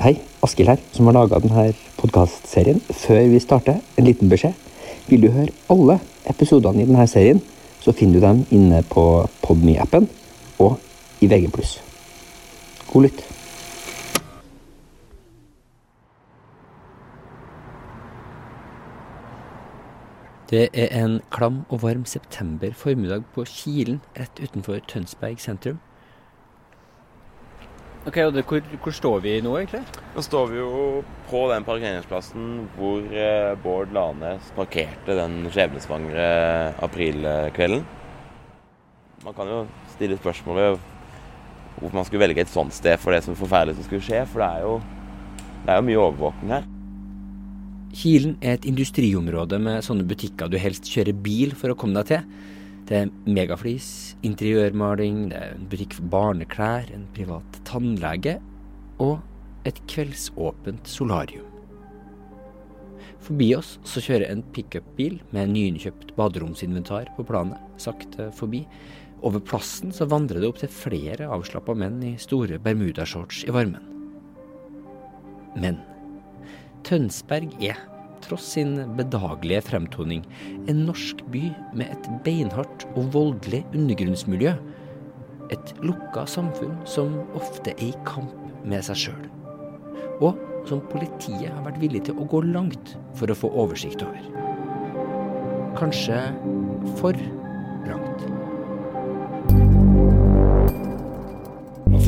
Hei, Askild her, som har laga denne podkastserien. Før vi starter, en liten beskjed. Vil du høre alle episodene i denne serien, så finner du dem inne på Podme-appen og i VG+. God lytt. Det er en klam og varm september formiddag på Kilen rett utenfor Tønsberg sentrum. Ok, og det, hvor, hvor, står vi nå, egentlig? Nå står vi jo på den parkeringsplassen hvor eh, Bård Lanes parkerte den skjebnesvangre aprilkvelden. Man kan jo stille spørsmålet hvorfor man skulle velge et sånt sted for det som forferdelig som skulle skje, for det er jo, det er jo mye overvåkning her. Kilen er et industriområde med sånne butikker du helst kjører bil for å komme deg til. Det er megaflis, interiørmaling, det er en butikk for barneklær, en privat tannlege og et kveldsåpent solarium. Forbi oss så kjører en pickupbil med nyinnkjøpt baderomsinventar på planet, sakte forbi. Over plassen så vandrer det opp til flere avslappa menn i store bermudashorts i varmen. Men Tønsberg er, tross sin bedagelige fremtoning, en norsk by med et beinhardt og voldelig undergrunnsmiljø. Et lukka samfunn som ofte er i kamp med seg sjøl. Og som politiet har vært villig til å gå langt for å få oversikt over. Kanskje for langt.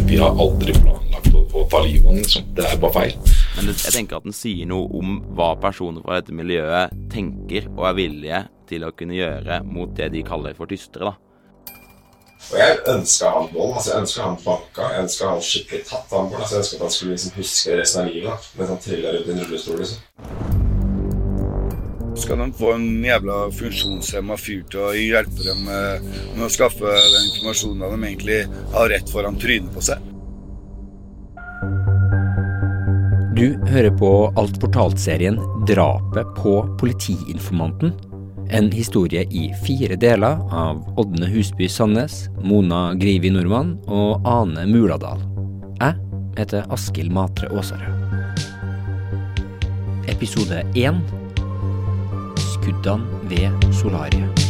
Vi har aldri planlagt å, ta livet av den. Liksom. Det er bare feil. Men jeg tenker at den sier noe om hva personer fra dette miljøet tenker og er villige til å kunne gjøre mot det de kaller for tystere. da. Og jeg ønska han vold. altså Jeg ønska han banka. Jeg ønska han skikkelig tatt han på. Altså, jeg ønska at han skulle liksom huske resten av livet da, mens han trilla rundt i en rullestol. liksom. Skal de få en jævla funksjonshemma fyr til å hjelpe dem med, med å skaffe den informasjonen de egentlig har rett foran trynet på seg? Du hører på Alt fortalt-serien 'Drapet på politiinformanten'. En historie i fire deler av Ådne Husby Sandnes, Mona Grivi Nordmann og Ane Muladal. Jeg heter Askild Matre Aasarød. Episode én Skuddene ved solariet.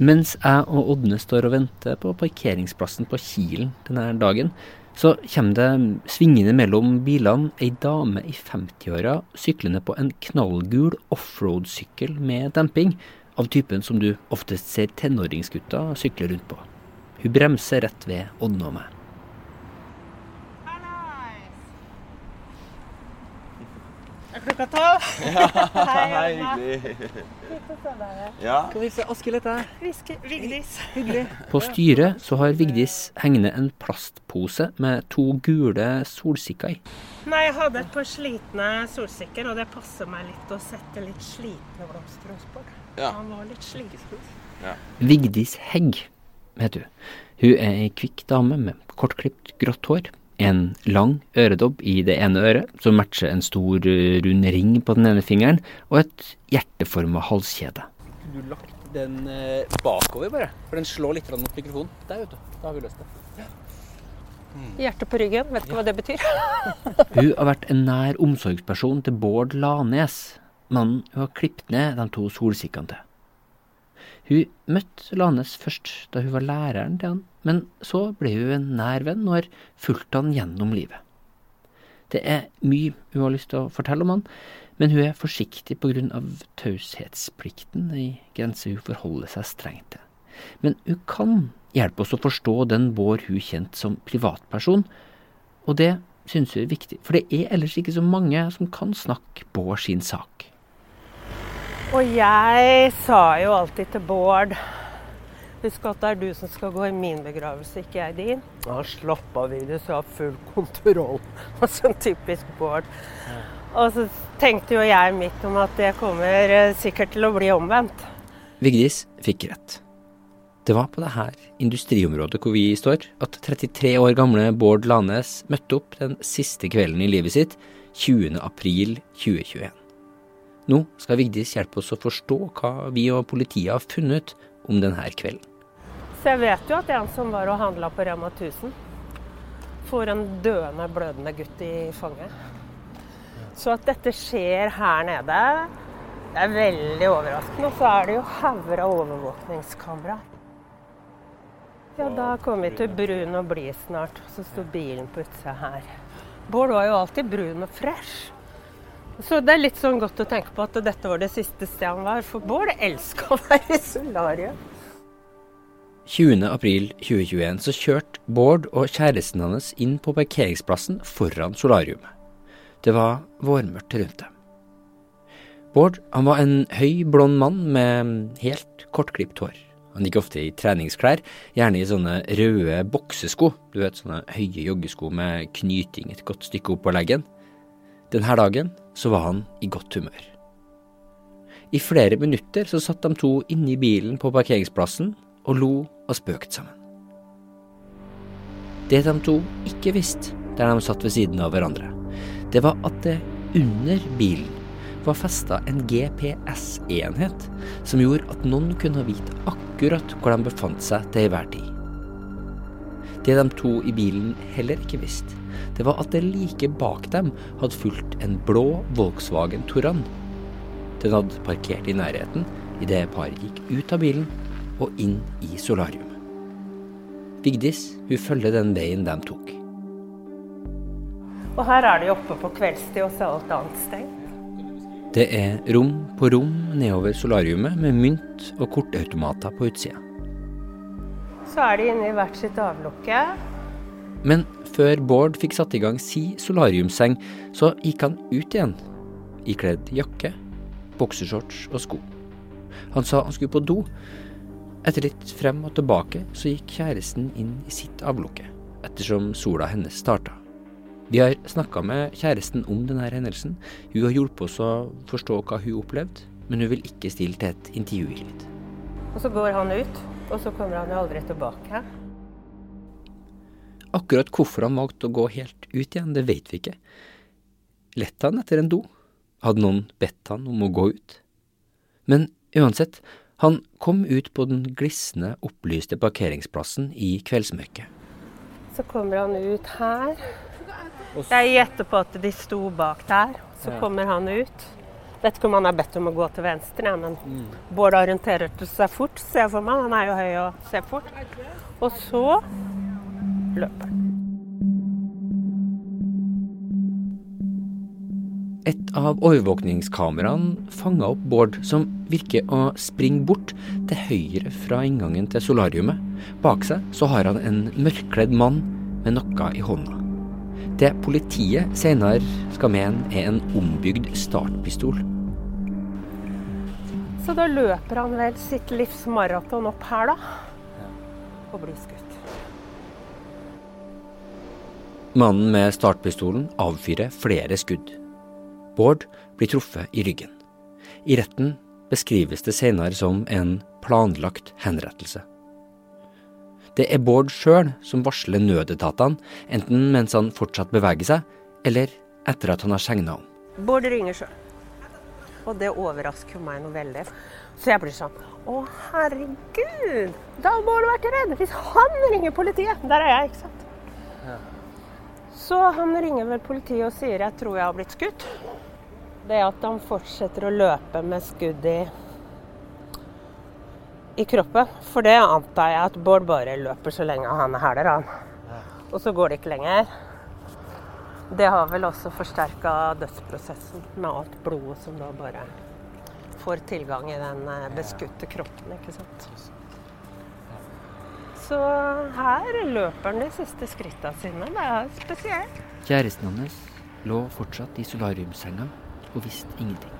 Mens jeg og Ådne står og venter på parkeringsplassen på Kilen denne dagen, så kommer det svingende mellom bilene ei dame i 50-åra syklende på en knallgul offroad-sykkel med demping, av typen som du oftest ser tenåringsgutter sykle rundt på. Hun bremser rett ved Ådne og meg. Er klokka tolv? Ja, hei, hyggelig. Ja. Skal vi se, Askild heter jeg. Vigdis. Hyggelig. På styret så har Vigdis hengende en plastpose med to gule solsikker i. Nei, jeg hadde et par slitne solsikker, og det passer meg litt å sette litt slitne blomster hos Bård. Ja. Han var litt sliten. Vigdis Hegg heter hun. Hun er ei kvikk dame med kortklipt, grått hår. En lang øredobb i det ene øret, som matcher en stor, eh, rund ring på den ene fingeren, og et hjerteforma halskjede. Kunne du lagt den eh, bakover, bare? For den slår litt mot mikrofonen. Der, vet du. Da har vi løst det. Hjertet på ryggen, vet ikke hva det betyr. Hun har vært en nær omsorgsperson til Bård Lanes, mannen hun har klippet ned de to solsikkene til. Hun møtte Lanes først da hun var læreren til han, men så ble hun en nær venn og har fulgt han gjennom livet. Det er mye hun har lyst til å fortelle om han, men hun er forsiktig på grunn av taushetsplikten, ei grense hun forholder seg strengt til. Men hun kan hjelpe oss å forstå den Bård hun kjente som privatperson, og det synes hun er viktig, for det er ellers ikke så mange som kan snakke Bård sin sak. Og jeg sa jo alltid til Bård Husk at det er du som skal gå i min begravelse, ikke jeg din. Ja, slapp av, Vigdis, jeg har full kontroll. Altså typisk Bård. Og så tenkte jo jeg mitt om at det kommer eh, sikkert til å bli omvendt. Vigdis fikk rett. Det var på dette industriområdet hvor vi står, at 33 år gamle Bård Lanes møtte opp den siste kvelden i livet sitt, 20. april 2021. Nå skal Vigdis hjelpe oss å forstå hva vi og politiet har funnet om denne kvelden. Så jeg vet jo at en som var og handla på Rema 1000, får en døende, blødende gutt i fanget. Så at dette skjer her nede, det er veldig overraskende. Og så er det jo hauger av overvåkningskamera. Ja, da kommer vi til brun og blid snart. Så står bilen på utsida her. Bård var jo alltid brun og fresh. Så det er litt sånn godt å tenke på at dette var det siste stedet han var. For Bård elska å være i solarium. 20.4.2021 så kjørte Bård og kjæresten hans inn på parkeringsplassen foran solariumet. Det var vårmørkt rundt dem. Bård han var en høy, blond mann med helt kortklipt hår. Han gikk ofte i treningsklær, gjerne i sånne røde boksesko, du vet sånne høye joggesko med knyting et godt stykke opp på leggen. Denne dagen så var han i godt humør. I flere minutter så satt de to inne i bilen på parkeringsplassen og lo og spøkte sammen. Det de to ikke visste der de satt ved siden av hverandre, det var at det under bilen var festa en GPS-enhet som gjorde at noen kunne vite akkurat hvor de befant seg til enhver tid. Det de to i bilen heller ikke visste, det var at det like bak dem hadde fulgt en blå Volkswagen Touran. Den hadde parkert i nærheten idet paret gikk ut av bilen og inn i solariumet. Vigdis hun følger den veien de tok. Og her er de oppe på kveldstid, og så er alt annet stengt. Det er rom på rom nedover solariumet med mynt og kortautomater på utsida. Så er de inne i hvert sitt avlukke. Men før Bård fikk satt i gang si solariumsseng, så gikk han ut igjen, ikledd jakke, boksershorts og sko. Han sa han skulle på do. Etter litt frem og tilbake så gikk kjæresten inn i sitt avlukke, ettersom sola hennes starta. Vi har snakka med kjæresten om denne hendelsen. Hun har hjulpet oss å forstå hva hun opplevde, men hun vil ikke stille til et intervju i litt. Og så går han ut, og så kommer han jo aldri tilbake. Akkurat hvorfor han valgte å gå helt ut igjen, det vet vi ikke. Lette han etter en do? Hadde noen bedt han om å gå ut? Men uansett, han kom ut på den glisne, opplyste parkeringsplassen i kveldsmørket. Så kommer han ut her. Jeg gjetter på at de sto bak der. Så kommer han ut. Vet ikke om han er bedt om å gå til venstre, men Bård orienterer seg fort, ser jeg for meg. Han er jo høy og ser fort. Og så løper han. Et av overvåkningskameraene fanga opp Bård, som virker å springe bort til høyre fra inngangen til solariumet. Bak seg så har han en mørkkledd mann med noe i hånda. Det politiet senere skal mene er en ombygd startpistol. Så da løper han vel sitt livs maraton opp her, da. Og blir skutt. Mannen med startpistolen avfyrer flere skudd. Bård blir truffet i ryggen. I retten beskrives det senere som en planlagt henrettelse. Det er Bård sjøl som varsler nødetatene, enten mens han fortsatt beveger seg, eller etter at han har segna om. Bård ringer sjøl. Og det overrasker meg noe veldig. Så jeg blir sånn Å, herregud! Da må du vært redd! Hvis han ringer politiet! Der er jeg, ikke sant? Så han ringer vel politiet og sier jeg tror jeg har blitt skutt. Det at han fortsetter å løpe med skudd i i kroppen. For det antar jeg at Bård bare løper så lenge han er hæler, han. Og så går det ikke lenger. Det har vel også forsterka dødsprosessen med alt blodet som da bare får tilgang i den eh, beskutte kroppen, ikke sant. Så her løper han de siste skrittene sine. Det er spesielt. Kjæresten hans lå fortsatt i solariumssenga og visste ingenting.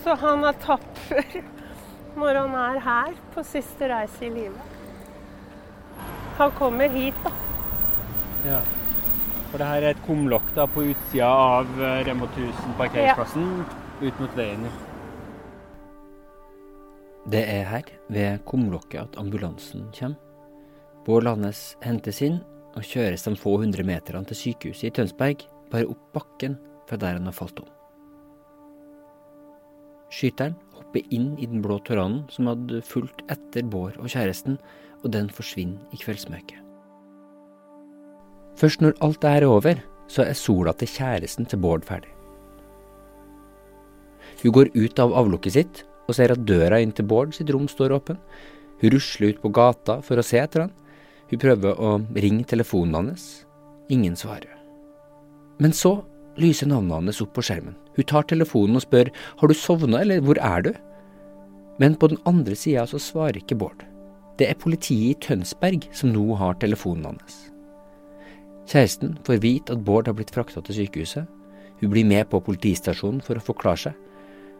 Så han er tapper når han er her på siste reise i livet. Han kommer hit, da. Ja. For det her er et kumlokk da på utsida av Remo 1000 parkeringsplassen, ut mot veien. Det er her, ved kumlokket, at ambulansen kommer. Bård Landes hentes inn og kjøres de få hundre meterne til sykehuset i Tønsberg, bare opp bakken fra der han har falt om. Skyteren hopper inn i den blå Toranen som hadde fulgt etter Bård og kjæresten, og den forsvinner i kveldsmørket. Først når alt dette er over, så er sola til kjæresten til Bård ferdig. Hun går ut av avlukket sitt og ser at døra inn til Bård sitt rom står åpen. Hun rusler ut på gata for å se etter han. Hun prøver å ringe telefonen hans. Ingen svarer. Men så lyser navnet hans opp på skjermen. Hun tar telefonen og spør har du sovna, eller hvor er du? Men på den andre sida så svarer ikke Bård. Det er politiet i Tønsberg som nå har telefonen hans. Kjæresten får vite at Bård har blitt frakta til sykehuset. Hun blir med på politistasjonen for å forklare seg.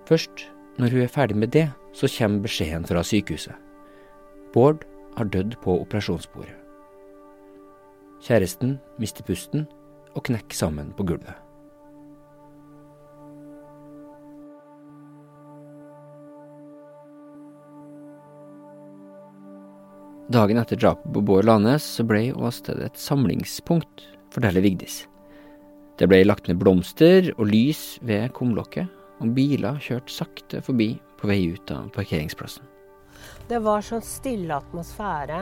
Først når hun er ferdig med det, så kommer beskjeden fra sykehuset. Bård har dødd på operasjonsbordet. Kjæresten mister pusten og knekker sammen på gulvet. Dagen etter drapet på Bård Lanes så ble åstedet et samlingspunkt, forteller Vigdis. Det ble lagt ned blomster og lys ved kumlokket, og biler kjørte sakte forbi på vei ut av parkeringsplassen. Det var sånn stille atmosfære.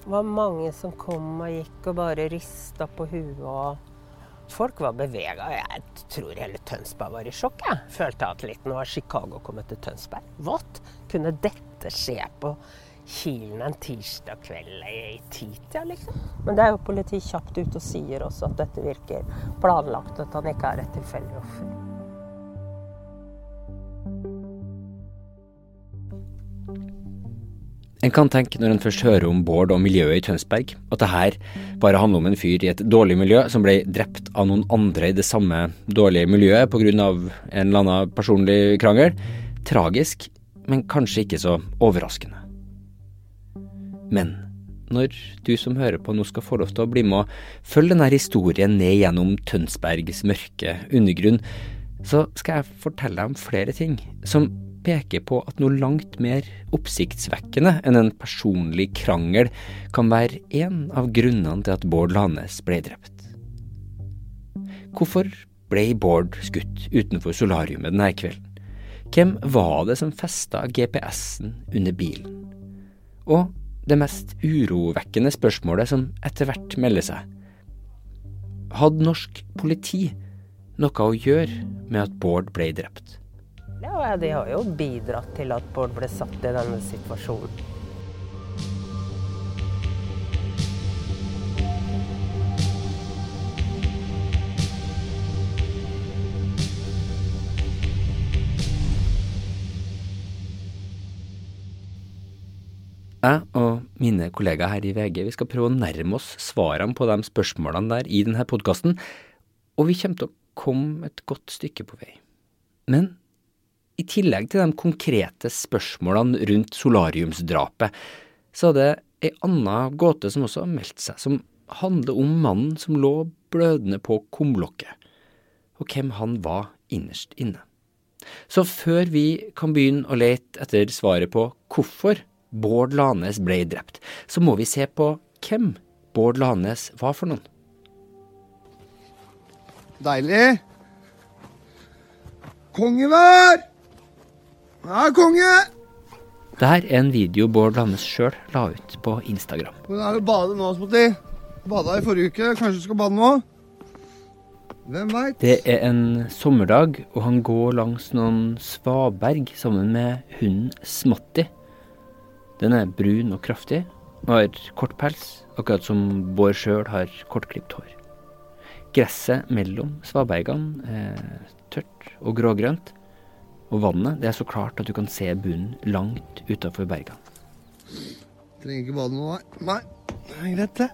Det var mange som kom og gikk og bare rista på huet. og Folk var bevega. Jeg tror hele Tønsberg var i sjokk. Jeg følte at litt nå har Chicago kommet til Tønsberg. What? Kunne dette skje på Kilen en tirsdag kveld i titida, liksom? Men det er jo politiet kjapt ute og sier også at dette virker planlagt, at han ikke er et tilfeldig offer. En kan tenke når en først hører om Bård og miljøet i Tønsberg, at det her bare handler om en fyr i et dårlig miljø som ble drept av noen andre i det samme dårlige miljøet pga. en eller annen personlig krangel. Tragisk, men kanskje ikke så overraskende. Men når du som hører på nå skal få lov til å bli med og følge denne historien ned gjennom Tønsbergs mørke undergrunn, så skal jeg fortelle deg om flere ting som peker på at noe langt mer oppsiktsvekkende enn en personlig krangel kan være en av grunnene til at Bård Lanes ble drept. Hvorfor ble Bård skutt utenfor solariumet denne kvelden? Hvem var det som festa GPS-en under bilen? Og det mest urovekkende spørsmålet som etter hvert melder seg. Hadde norsk politi noe å gjøre med at Bård ble drept? Ja, de har jo bidratt til at Bård ble satt i denne situasjonen. Jeg og mine kollegaer her i VG vi skal prøve å nærme oss svarene på de spørsmålene der i denne podkasten, og vi kommer til å komme et godt stykke på vei. Men i tillegg til de konkrete spørsmålene rundt solariumsdrapet, så er det ei anna gåte som også har meldt seg, som handler om mannen som lå blødende på kumlokket, og hvem han var innerst inne. Så før vi kan begynne å lete etter svaret på hvorfor Bård Lanes ble drept, så må vi se på hvem Bård Lanes var for noen. Deilig. Kongevær! Ja, konge! Det her er en video Bård Landes sjøl la ut på Instagram. Hvordan er det å bade nå, Smotti? Bada i forrige uke, kanskje du skal bade nå? Hvem veit? Det er en sommerdag, og han går langs noen svaberg sammen med hunden Smotti. Den er brun og kraftig og har kort pels, akkurat som Bård sjøl har kortklipt hår. Gresset mellom svabergene er tørt og grågrønt, og vannet det er så klart at du kan se bunnen langt utafor berga. Trenger ikke bade nå, nei. Nei, det er greit, det.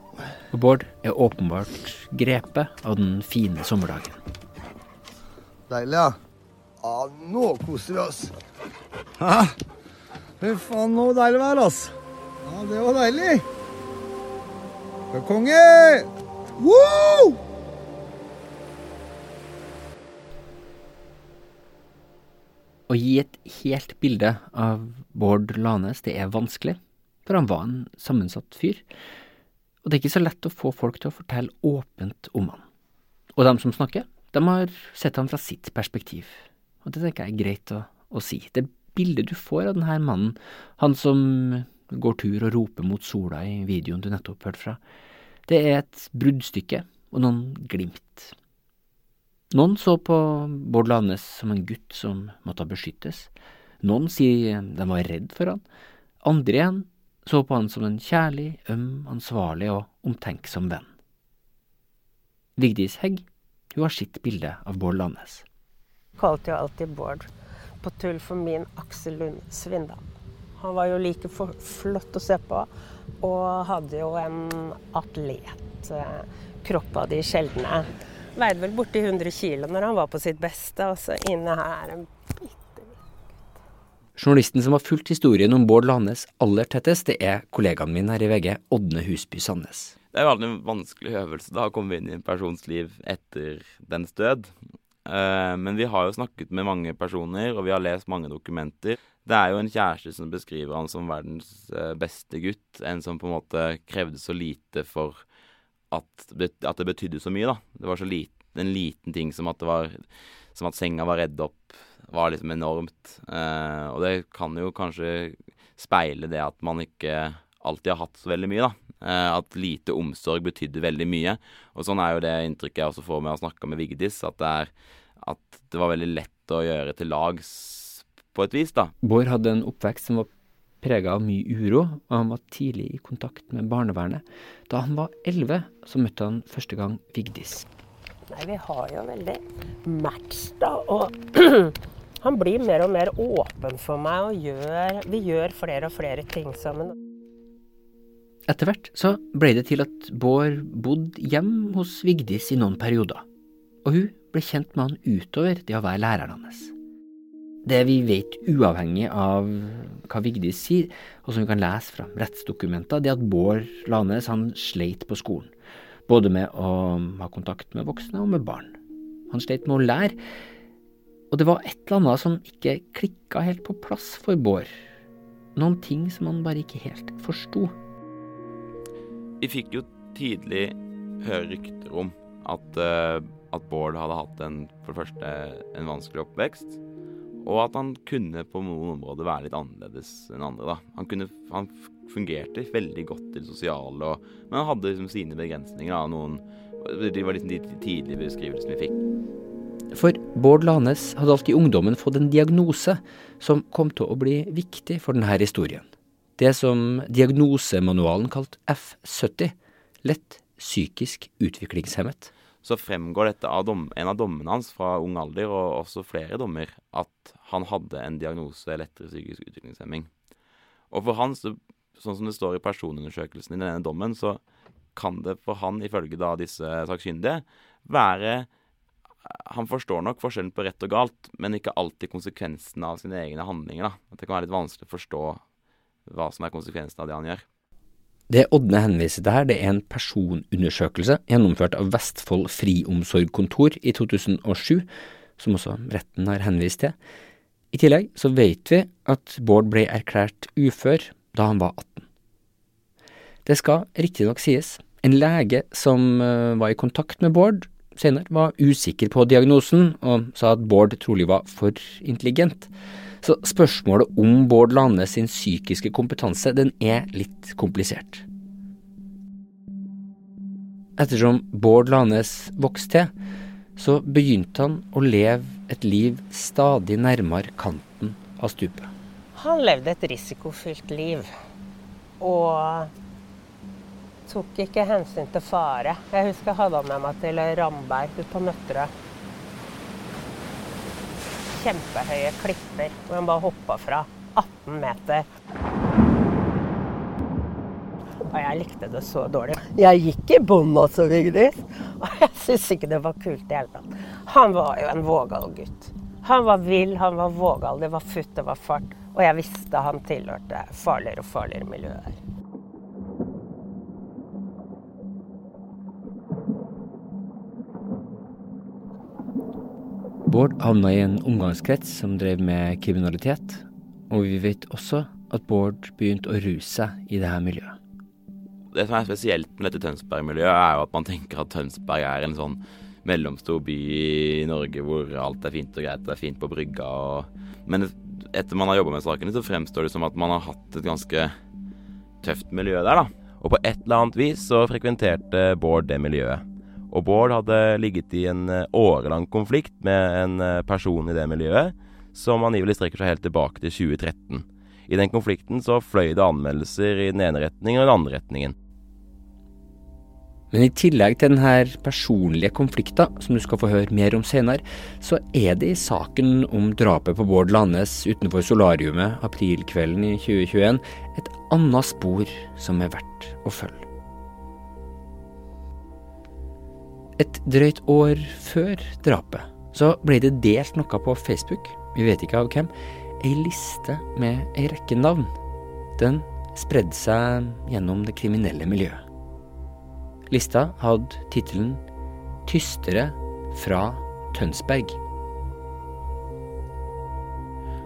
Og Bård er åpenbart grepet av den fine sommerdagen. Deilig, ja. Ja, nå koser vi oss. Hæ? Fy faen, nå deilig vær, ass. Ja, det var deilig. Konge! Woo! Å gi et helt bilde av Bård Lanes, det er vanskelig, for han var en sammensatt fyr. Og det er ikke så lett å få folk til å fortelle åpent om han. Og de som snakker, de har sett han fra sitt perspektiv, og det tenker jeg er greit å, å si. Det bildet du får av denne mannen, han som går tur og roper mot sola i videoen du nettopp hørte fra, det er et bruddstykke og noen glimt. Noen så på Bård Lanes som en gutt som måtte beskyttes. Noen sier de var redd for han. Andre igjen så på han som en kjærlig, øm, ansvarlig og omtenksom venn. Vigdis Hegg hun har sitt bilde av Bård Lanes. Kalte jo alltid Bård på tull for min Aksel Lund Svindal. Han var jo like flott å se på, og hadde jo en atletkropp av de sjeldne. Veide vel borti 100 kg når han var på sitt beste, og så inne her en bitte Journalisten som har fulgt historien om Bård Lanes aller tettest, det er kollegaen min her i VG, Ådne Husby Sandnes. Det er jo en vanskelig øvelse da, å komme inn i en persons liv etter dens død. Uh, men vi har jo snakket med mange personer, og vi har lest mange dokumenter. Det er jo en kjæreste som beskriver han som verdens uh, beste gutt. En som på en måte krevde så lite for at, at det betydde så mye, da. Det var så lite, en liten ting som at, var, som at senga var redd opp, var liksom enormt. Eh, og det kan jo kanskje speile det at man ikke alltid har hatt så veldig mye, da. Eh, at lite omsorg betydde veldig mye. Og sånn er jo det inntrykket jeg også får med å snakke med Vigdis, at det, er, at det var veldig lett å gjøre til lags på et vis, da. Bård hadde en oppvekst som var prega av mye uro, og han var tidlig i kontakt med barnevernet. Da han var elleve, så møtte han første gang Vigdis. Nei, vi har jo veldig match, da. Og han blir mer og mer åpen for meg, og gjør, vi gjør flere og flere ting sammen. Etter hvert så ble det til at Bård bodde hjem hos Vigdis i noen perioder, og hun ble kjent med han utover det å være læreren hans. Det vi vet uavhengig av hva Vigdis sier, og som vi kan lese fra rettsdokumenter, det er at Bård Lanes han sleit på skolen, både med å ha kontakt med voksne og med barn. Han sleit med å lære, og det var et eller annet som ikke klikka helt på plass for Bård. Noen ting som han bare ikke helt forsto. Vi fikk jo tidlig høre rykter om at, uh, at, Bård hadde hatt en, for det første en vanskelig oppvekst, og at han kunne på noen områder være litt annerledes enn andre. da. Han, kunne, han fungerte veldig godt det sosiale, og, men han hadde liksom sine begrensninger. Da, noen, det var liksom de tidlige beskrivelsene vi fikk. For Bård Lanes hadde alltid ungdommen fått en diagnose som kom til å bli viktig for denne historien det som diagnosemanualen kalt F70, lett psykisk utviklingshemmet. Så fremgår dette av dom, en av dommene hans fra ung alder, og også flere dommer, at han hadde en diagnose lettere psykisk utviklingshemming. Og for han, så, sånn som det står i personundersøkelsen i denne dommen, så kan det for han, ifølge da disse sakkyndige, være han forstår nok forskjellen på rett og galt, men ikke alltid konsekvensene av sine egne handlinger. Da. At det kan være litt vanskelig å forstå hva som er konsekvensen av det han gjør. Det Ådne henviser til her, det er en personundersøkelse gjennomført av Vestfold friomsorgkontor i 2007, som også retten har henvist til. I tillegg så vet vi at Bård ble erklært ufør da han var 18. Det skal riktignok sies, en lege som eh, var i kontakt med Bård senere, var usikker på diagnosen, og sa at Bård trolig var for intelligent. Så spørsmålet om Bård Lane sin psykiske kompetanse, den er litt komplisert. Ettersom Bård Lanes vokste til, så begynte han å leve et liv stadig nærmere kanten av stupet. Han levde et risikofylt liv. Og tok ikke hensyn til fare. Jeg husker jeg hadde han med meg til Ramberg ute på Nøtterøy kjempehøye klipper hvor han bare hoppa fra 18 meter. Og jeg likte det så dårlig. Jeg gikk i bånn også, Vigdis. Og jeg syntes ikke det var kult i hele tatt. Han var jo en vågal gutt. Han var vill, han var vågal. Det var futt, det var fart. Og jeg visste han tilhørte farligere og farligere miljøer. Bård havna i en omgangskrets som drev med kriminalitet, og vi vet også at Bård begynte å ruse seg i dette miljøet. Det som er spesielt med dette Tønsberg-miljøet, er jo at man tenker at Tønsberg er en sånn mellomstor by i Norge hvor alt er fint og greit, det er fint på brygga og Men etter man har jobba med sakene, så fremstår det som at man har hatt et ganske tøft miljø der, da. Og på et eller annet vis så frekventerte Bård det miljøet. Og Bård hadde ligget i en eh, årelang konflikt med en eh, person i det miljøet, som angivelig strekker seg helt tilbake til 2013. I den konflikten så fløy det anmeldelser i den ene retningen og den andre retningen. Men i tillegg til denne personlige konflikten, som du skal få høre mer om senere, så er det i saken om drapet på Bård Landes utenfor solariumet aprilkvelden i 2021 et annet spor som er verdt å følge. Et drøyt år før drapet så ble det delt noe på Facebook, vi vet ikke av hvem, ei liste med ei rekke navn. Den spredde seg gjennom det kriminelle miljøet. Lista hadde tittelen 'Tystere fra Tønsberg'.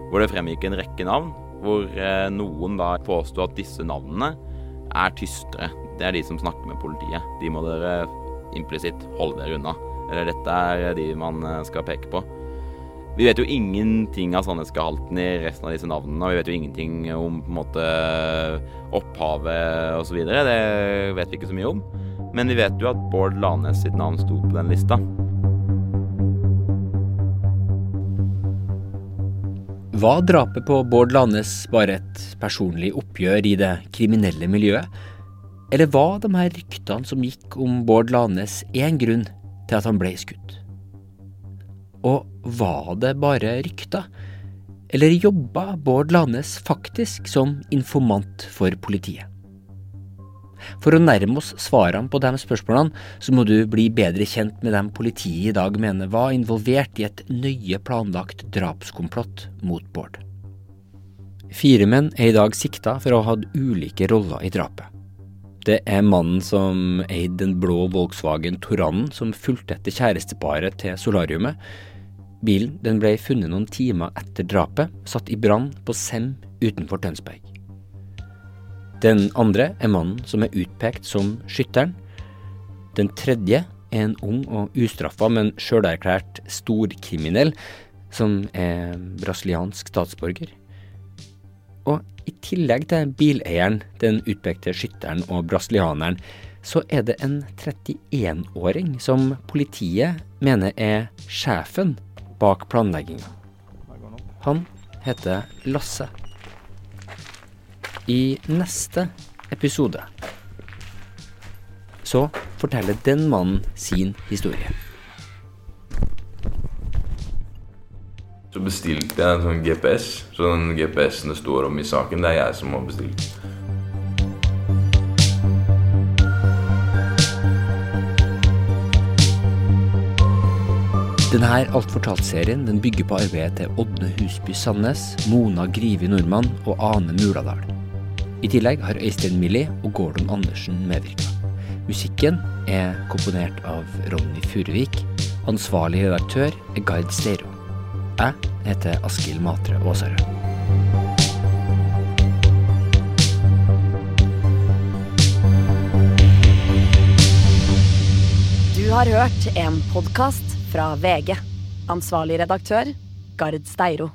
Hvor det fremgikk en rekke navn, hvor eh, noen da påsto at disse navnene er tystere. Det er de som snakker med politiet. De må dere implisitt holde dere unna. Eller dette er de man eh, skal peke på. Vi vet jo ingenting av sannhetsgehalten i resten av disse navnene, og vi vet jo ingenting om på en måte opphavet osv. Det vet vi ikke så mye om. Men vi vet jo at Bård Lanes sitt navn sto på den lista. Var drapet på Bård Lanes bare et personlig oppgjør i det kriminelle miljøet? Eller var de her ryktene som gikk om Bård Lanes én grunn til at han ble skutt? Og var det bare rykter? Eller jobba Bård Lanes faktisk som informant for politiet? For å nærme oss svarene på de spørsmålene, så må du bli bedre kjent med dem politiet i dag mener var involvert i et nøye planlagt drapskomplott mot Bård. Fire menn er i dag sikta for å ha hatt ulike roller i drapet. Det er mannen som eide den blå Volkswagen Toranen som fulgte etter kjæresteparet til solariumet. Bilen den ble funnet noen timer etter drapet, satt i brann på Sem utenfor Tønsberg. Den andre er mannen som er utpekt som skytteren. Den tredje er en ung og ustraffa, men sjølerklært storkriminell, som er brasiliansk statsborger. Og i tillegg til bileieren, den utpekte skytteren og brasilianeren, så er det en 31-åring som politiet mener er sjefen bak planlegginga. Han heter Lasse i neste episode så forteller den mannen sin historie. Så bestilte jeg en sånn GPS. Så den GPS-en det står om i saken, det er jeg som har bestilt. Denne Alt fortalt-serien den bygger på arbeidet til Ådne Husby Sandnes, Mona Grivi Nordmann og Ane Muladal. I tillegg har Øystein Millie og Gordon Andersen medvirka. Musikken er komponert av Ronny Furuvik. Ansvarlig redaktør er Gard Steiro. Jeg heter Askild Matre Aasarød. Du har hørt en podkast fra VG. Ansvarlig redaktør, Gard Steiro.